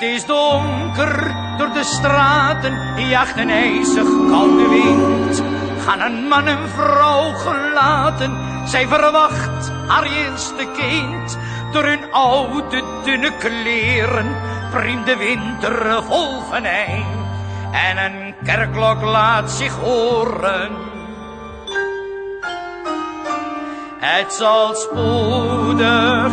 Het is donker door de straten, jacht een ijzig koude wind. Gaan een man en vrouw gelaten, zij verwacht haar eerste kind. Door hun oude dunne kleren, priem de winter vol venijn. En een kerkklok laat zich horen. Het zal spoedig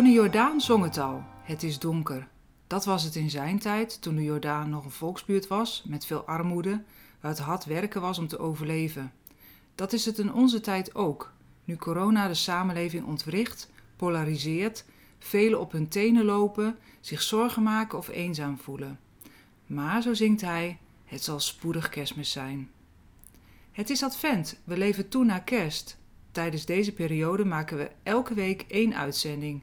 Johnny Jordaan zong het al. Het is donker. Dat was het in zijn tijd, toen de Jordaan nog een volksbuurt was, met veel armoede, waar het hard werken was om te overleven. Dat is het in onze tijd ook, nu corona de samenleving ontwricht, polariseert, velen op hun tenen lopen, zich zorgen maken of eenzaam voelen. Maar, zo zingt hij, het zal spoedig kerstmis zijn. Het is advent, we leven toe naar kerst. Tijdens deze periode maken we elke week één uitzending.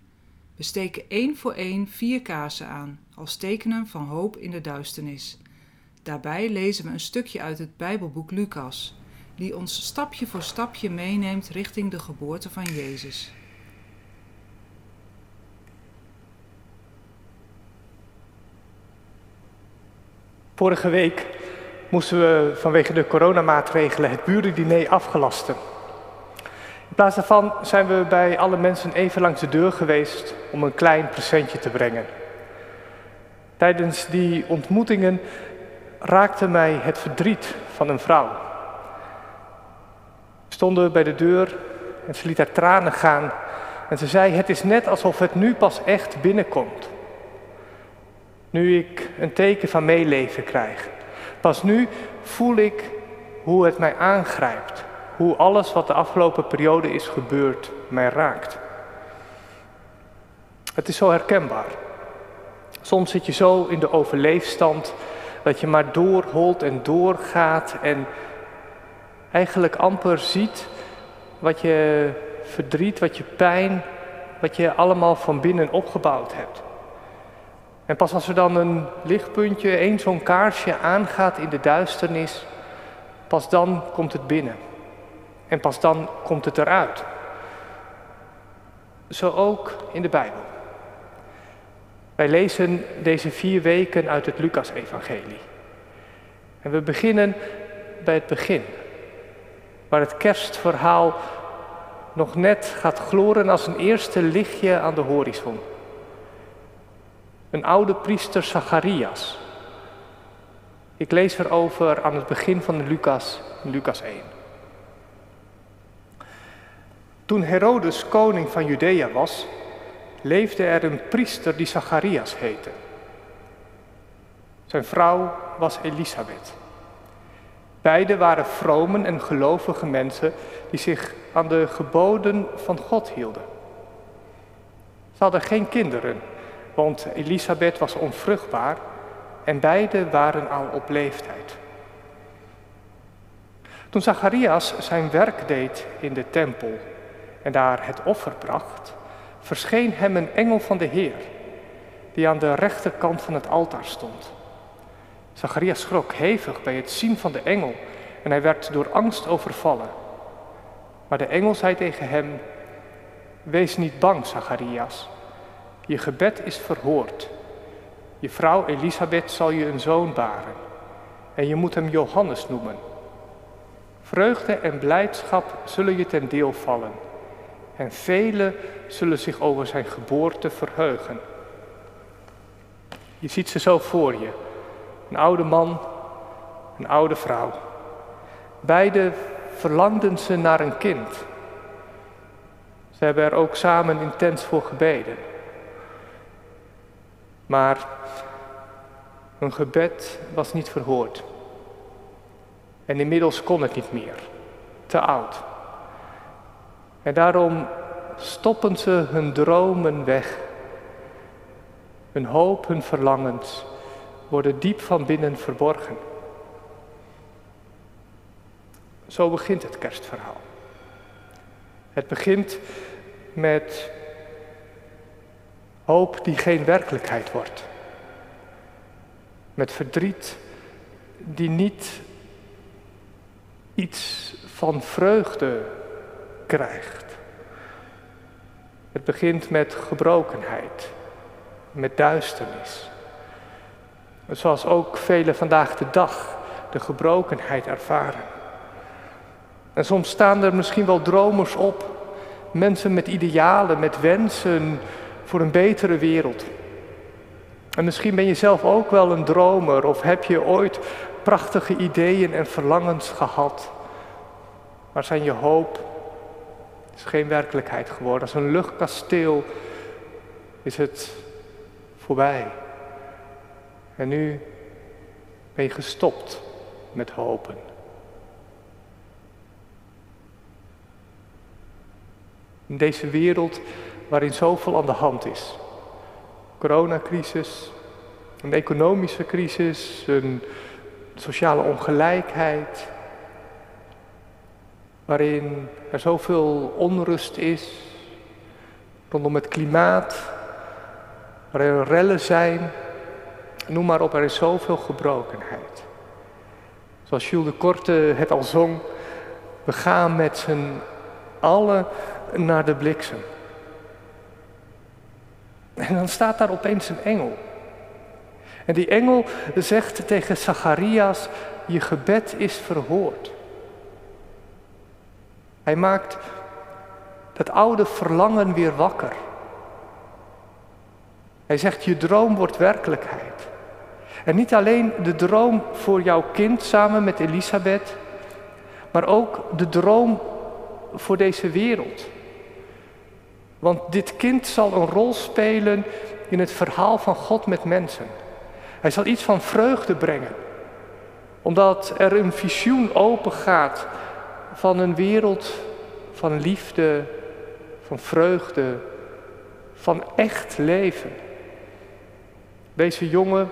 We steken één voor één vier kaarsen aan, als tekenen van hoop in de duisternis. Daarbij lezen we een stukje uit het Bijbelboek Lucas, die ons stapje voor stapje meeneemt richting de geboorte van Jezus. Vorige week moesten we vanwege de coronamaatregelen het burendiner afgelasten. Plaats daarvan zijn we bij alle mensen even langs de deur geweest om een klein presentje te brengen. Tijdens die ontmoetingen raakte mij het verdriet van een vrouw. We stonden bij de deur en ze liet haar tranen gaan en ze zei: Het is net alsof het nu pas echt binnenkomt. Nu ik een teken van meeleven krijg. Pas nu voel ik hoe het mij aangrijpt. Hoe alles wat de afgelopen periode is gebeurd mij raakt. Het is zo herkenbaar. Soms zit je zo in de overleefstand dat je maar doorholt en doorgaat en eigenlijk amper ziet wat je verdriet, wat je pijn, wat je allemaal van binnen opgebouwd hebt. En pas als er dan een lichtpuntje, één zo'n kaarsje aangaat in de duisternis, pas dan komt het binnen. En pas dan komt het eruit. Zo ook in de Bijbel. Wij lezen deze vier weken uit het Lucas-evangelie. En we beginnen bij het begin, waar het kerstverhaal nog net gaat gloren als een eerste lichtje aan de horizon. Een oude priester Zacharias. Ik lees erover aan het begin van Lucas, Lucas 1. Toen Herodes koning van Judea was, leefde er een priester die Zacharias heette. Zijn vrouw was Elisabeth. Beiden waren vromen en gelovige mensen die zich aan de geboden van God hielden. Ze hadden geen kinderen, want Elisabeth was onvruchtbaar en beiden waren al op leeftijd. Toen Zacharias zijn werk deed in de tempel en daar het offer bracht, verscheen hem een engel van de Heer, die aan de rechterkant van het altaar stond. Zacharias schrok hevig bij het zien van de engel en hij werd door angst overvallen. Maar de engel zei tegen hem, Wees niet bang, Zacharias. Je gebed is verhoord. Je vrouw Elisabeth zal je een zoon baren en je moet hem Johannes noemen. Vreugde en blijdschap zullen je ten deel vallen en velen zullen zich over zijn geboorte verheugen. Je ziet ze zo voor je. Een oude man, een oude vrouw. Beide verlangden ze naar een kind. Ze hebben er ook samen intens voor gebeden. Maar hun gebed was niet verhoord. En inmiddels kon het niet meer. Te oud. En daarom stoppen ze hun dromen weg. Hun hoop, hun verlangens worden diep van binnen verborgen. Zo begint het kerstverhaal. Het begint met hoop die geen werkelijkheid wordt. Met verdriet die niet iets van vreugde krijgt. Het begint met gebrokenheid, met duisternis. Zoals ook velen vandaag de dag de gebrokenheid ervaren. En soms staan er misschien wel dromers op, mensen met idealen, met wensen voor een betere wereld. En misschien ben je zelf ook wel een dromer of heb je ooit prachtige ideeën en verlangens gehad. Maar zijn je hoop is geen werkelijkheid geworden. Als een luchtkasteel is het voorbij. En nu ben je gestopt met hopen. In deze wereld waarin zoveel aan de hand is. Coronacrisis, een economische crisis, een sociale ongelijkheid, waarin er zoveel onrust is rondom het klimaat, waar er rellen zijn, noem maar op, er is zoveel gebrokenheid. Zoals Jules de Korte het al zong, we gaan met z'n allen naar de bliksem. En dan staat daar opeens een engel. En die engel zegt tegen Zacharias, je gebed is verhoord. Hij maakt dat oude verlangen weer wakker. Hij zegt, je droom wordt werkelijkheid. En niet alleen de droom voor jouw kind samen met Elisabeth, maar ook de droom voor deze wereld. Want dit kind zal een rol spelen in het verhaal van God met mensen. Hij zal iets van vreugde brengen, omdat er een visioen open gaat van een wereld van liefde, van vreugde, van echt leven. Deze jongen,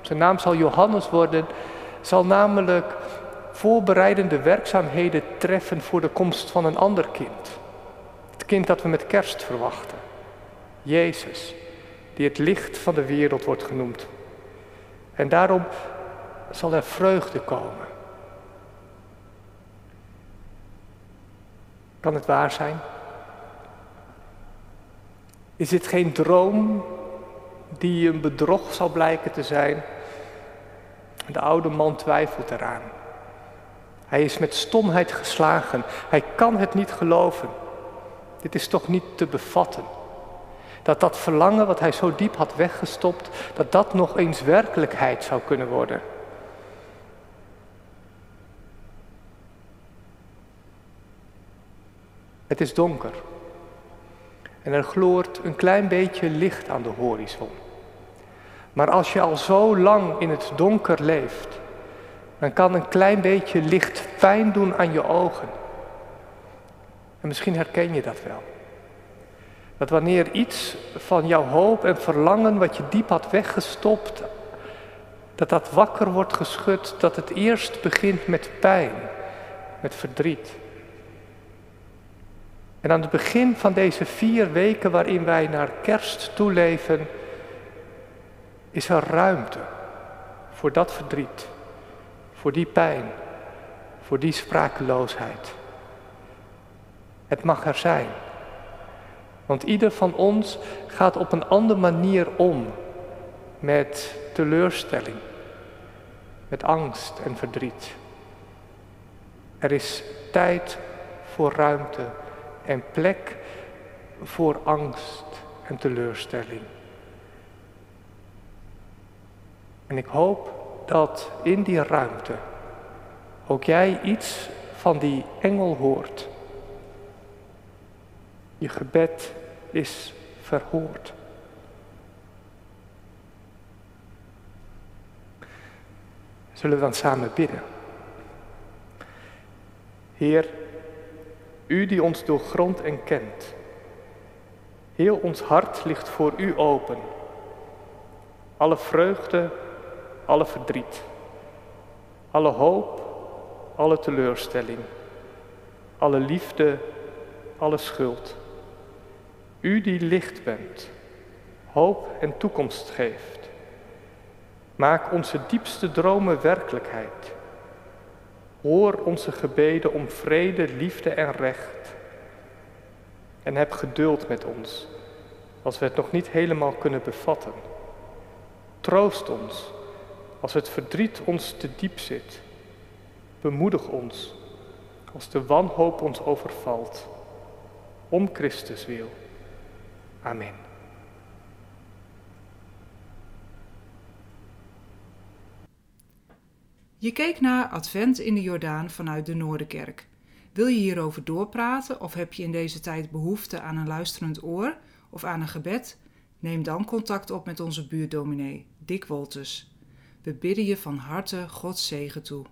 zijn naam zal Johannes worden, zal namelijk voorbereidende werkzaamheden treffen voor de komst van een ander kind. Het kind dat we met kerst verwachten. Jezus, die het licht van de wereld wordt genoemd. En daarom zal er vreugde komen. Kan het waar zijn? Is dit geen droom die een bedrog zal blijken te zijn? De oude man twijfelt eraan. Hij is met stomheid geslagen. Hij kan het niet geloven. Dit is toch niet te bevatten. Dat dat verlangen wat hij zo diep had weggestopt, dat dat nog eens werkelijkheid zou kunnen worden. Het is donker. En er gloort een klein beetje licht aan de horizon. Maar als je al zo lang in het donker leeft, dan kan een klein beetje licht pijn doen aan je ogen. En misschien herken je dat wel. Dat wanneer iets van jouw hoop en verlangen wat je diep had weggestopt, dat dat wakker wordt geschud, dat het eerst begint met pijn, met verdriet. En aan het begin van deze vier weken waarin wij naar kerst toeleven, is er ruimte voor dat verdriet, voor die pijn, voor die sprakeloosheid. Het mag er zijn. Want ieder van ons gaat op een andere manier om met teleurstelling, met angst en verdriet. Er is tijd voor ruimte en plek voor angst en teleurstelling. En ik hoop dat in die ruimte ook jij iets van die engel hoort. Je gebed is verhoord. Zullen we dan samen bidden? Heer, u die ons doorgrondt en kent. Heel ons hart ligt voor u open. Alle vreugde, alle verdriet. Alle hoop, alle teleurstelling. Alle liefde, alle schuld. U die licht bent, hoop en toekomst geeft. Maak onze diepste dromen werkelijkheid. Hoor onze gebeden om vrede, liefde en recht. En heb geduld met ons als we het nog niet helemaal kunnen bevatten. Troost ons als het verdriet ons te diep zit. Bemoedig ons als de wanhoop ons overvalt. Om Christus wil. Amen. Je keek naar Advent in de Jordaan vanuit de Noorderkerk. Wil je hierover doorpraten of heb je in deze tijd behoefte aan een luisterend oor of aan een gebed? Neem dan contact op met onze buurdominee, Dick Wolters. We bidden je van harte Gods zegen toe.